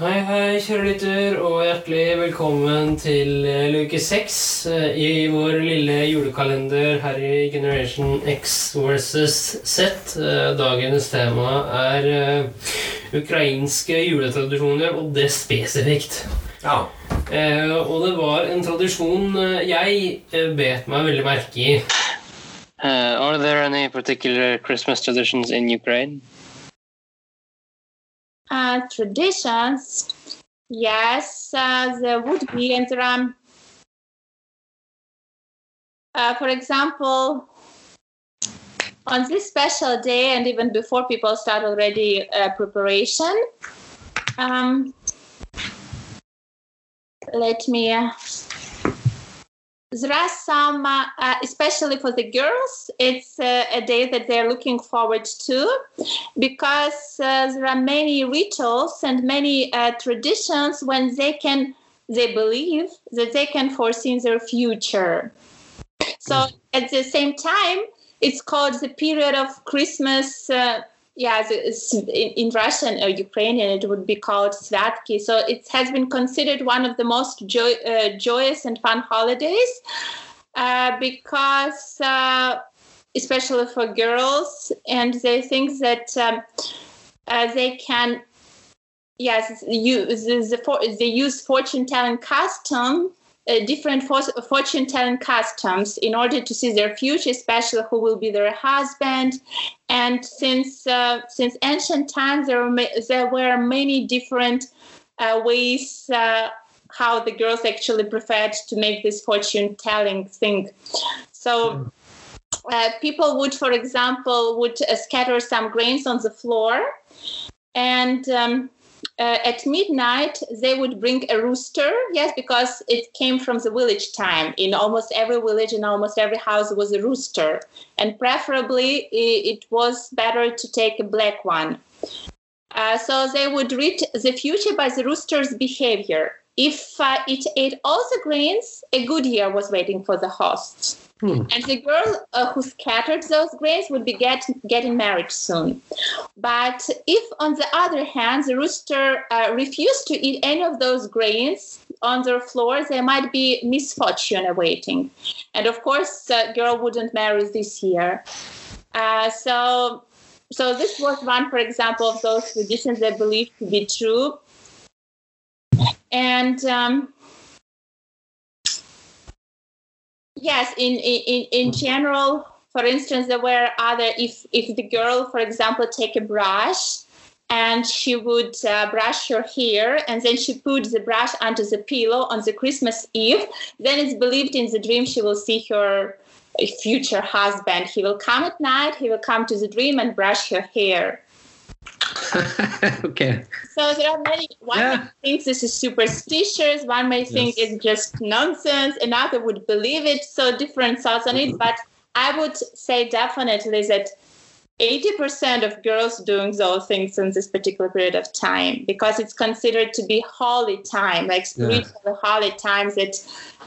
Hei, hei, kjære lytter, og hjertelig velkommen til eh, luke seks eh, i vår lille julekalender her i Generation X versus Z. Eh, Dagens tema er ukrainske juletradisjoner, og det spesifikt. Ja. Eh, og det var en tradisjon jeg bet meg veldig merke i. Uh, are there any particular Christmas traditions in Ukraine? Uh, traditions, yes, uh, there would be, and there are, uh, for example, on this special day, and even before people start already uh, preparation, um, let me. Uh, there are some, uh, uh, especially for the girls, it's uh, a day that they're looking forward to because uh, there are many rituals and many uh, traditions when they can, they believe that they can foresee their future. So at the same time, it's called the period of Christmas. Uh, yeah, in, in Russian or Ukrainian, it would be called Svyatki. So it has been considered one of the most joy, uh, joyous and fun holidays uh, because, uh, especially for girls, and they think that um, uh, they can, yes, use the, the, they use fortune telling custom uh, different for- fortune telling customs in order to see their future, especially who will be their husband. And since uh, since ancient times, there were, ma- there were many different uh, ways uh, how the girls actually preferred to make this fortune telling thing. So. Uh, people would, for example, would uh, scatter some grains on the floor, and um, uh, at midnight they would bring a rooster yes because it came from the village time. In almost every village in almost every house was a rooster. And preferably it was better to take a black one. Uh, so they would read the future by the rooster's behavior. If uh, it ate all the grains a good year was waiting for the hosts and the girl uh, who scattered those grains would be get, getting married soon. But if, on the other hand, the rooster uh, refused to eat any of those grains on their floor, there might be misfortune awaiting. And of course, the girl wouldn't marry this year. Uh, so, so this was one, for example, of those traditions they believed to be true. And um, yes in in in general for instance there were other if if the girl for example take a brush and she would uh, brush her hair and then she put the brush under the pillow on the christmas eve then it's believed in the dream she will see her future husband. He will come at night he will come to the dream and brush her hair okay. so there are many. One Yeah. may think this is superstitious. One may think Yes. it's just nonsense. Another would believe it. So different thoughts on Mm-hmm. it. But I would say definitely that 80% of girls doing those things in this particular period of time because it's considered to be holy time, like spiritual holy times that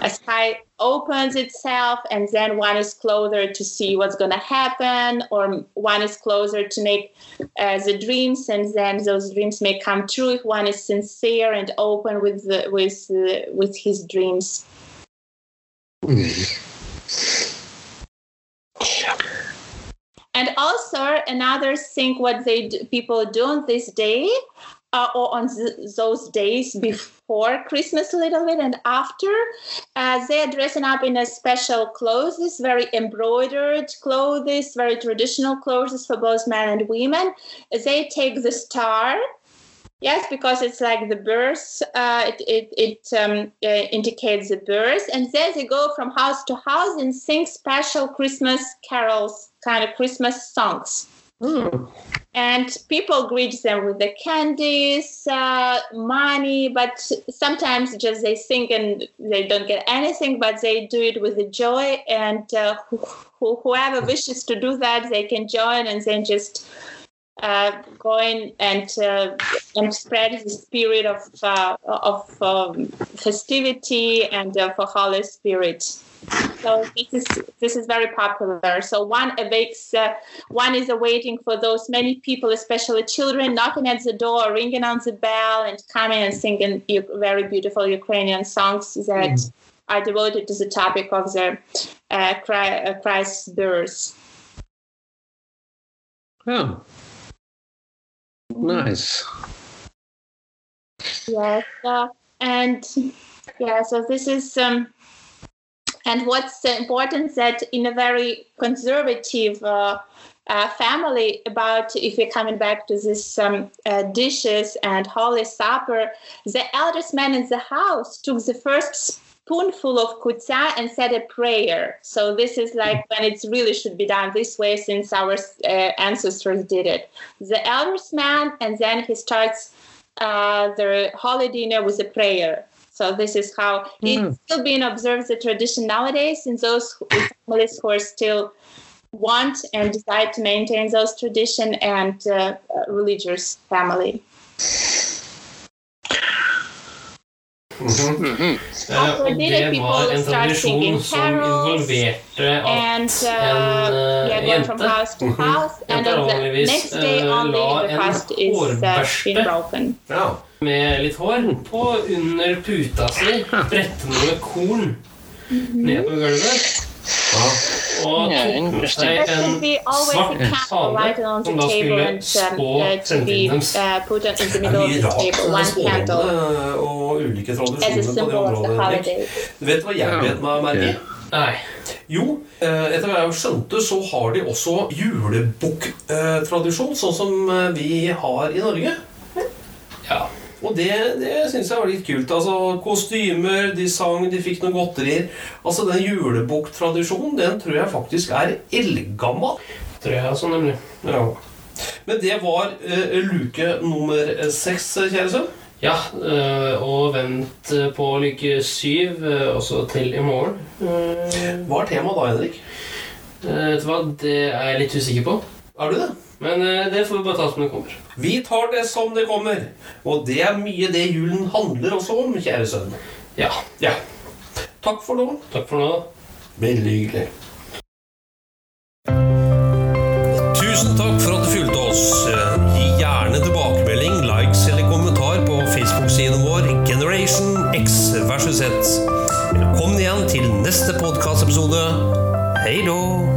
a sky opens itself and then one is closer to see what's going to happen or one is closer to make uh, the dreams and then those dreams may come true if one is sincere and open with the, with uh, with his dreams. And also another thing what they do, people do on this day uh, or on th- those days before christmas a little bit and after uh, they are dressing up in a special clothes very embroidered clothes very traditional clothes for both men and women. They take the star Yes, because it's like the birth, uh, it, it, it um, uh, indicates the birth. And then they go from house to house and sing special Christmas carols, kind of Christmas songs. Oh. And people greet them with the candies, uh, money, but sometimes just they sing and they don't get anything, but they do it with the joy. And uh, who, whoever wishes to do that, they can join and then just uh, in and uh, and spread the spirit of uh, of um, festivity and of a holy spirit. So this is this is very popular. So one awakes, uh, one is awaiting for those many people, especially children, knocking at the door, ringing on the bell, and coming and singing very beautiful Ukrainian songs that are devoted to the topic of the uh, uh, Christ's birth. Oh. Nice. Yes, uh, and yeah, so this is um, and what's important that in a very conservative uh, uh, family about if we're coming back to this um, uh, dishes and holy supper, the eldest man in the house took the first spoonful of kutsa and said a prayer. So this is like when it really should be done this way since our uh, ancestors did it. The eldest man, and then he starts uh, the holy dinner with a prayer. So this is how it's still being observed the tradition nowadays in those families who are still want and decide to maintain those tradition and uh, uh, religious family. Mm -hmm. Uh, og det var en tradisjon som involverte at so, en eh, jente mhm. vanligvis eh, la en hårbørste med litt hår på under puta si, brette noe korn ned på gulvet. Ja og tok en svart fane som da skulle spå fremtidens er mye rart med spådommene uh, og ulike tradisjoner på det området. Du vet hva jeg vet meg merke? Nei. Jo, eh, etter hva jeg skjønte, så har de også julebukktradisjon, eh, sånn som eh, vi har i Norge. Og det, det syns jeg var litt kult. Altså, Kostymer, de sang, de fikk noen godterier. Altså, Den julebukktradisjonen den tror jeg faktisk er eldgammel. Tror jeg altså, nemlig. Ja. Men det var uh, luke nummer seks, kjære sønn. Ja, øh, og vent øh, på luke syv, også til i morgen. Hva er temaet da, Henrik? vet du hva, det er jeg litt usikker på. Er du det? Men eh, det får vi bare ta som det kommer. Vi tar det som det kommer. Og det er mye det julen handler også om, kjære sønn. Ja. ja. Takk for nå. Takk for nå. Veldig hyggelig. Tusen takk for at du fulgte oss. Eh, gi gjerne tilbakemelding, likes eller kommentar på Facebook-siden vår Generation X versus Z. Velkommen igjen til neste podkastepisode. Hei då!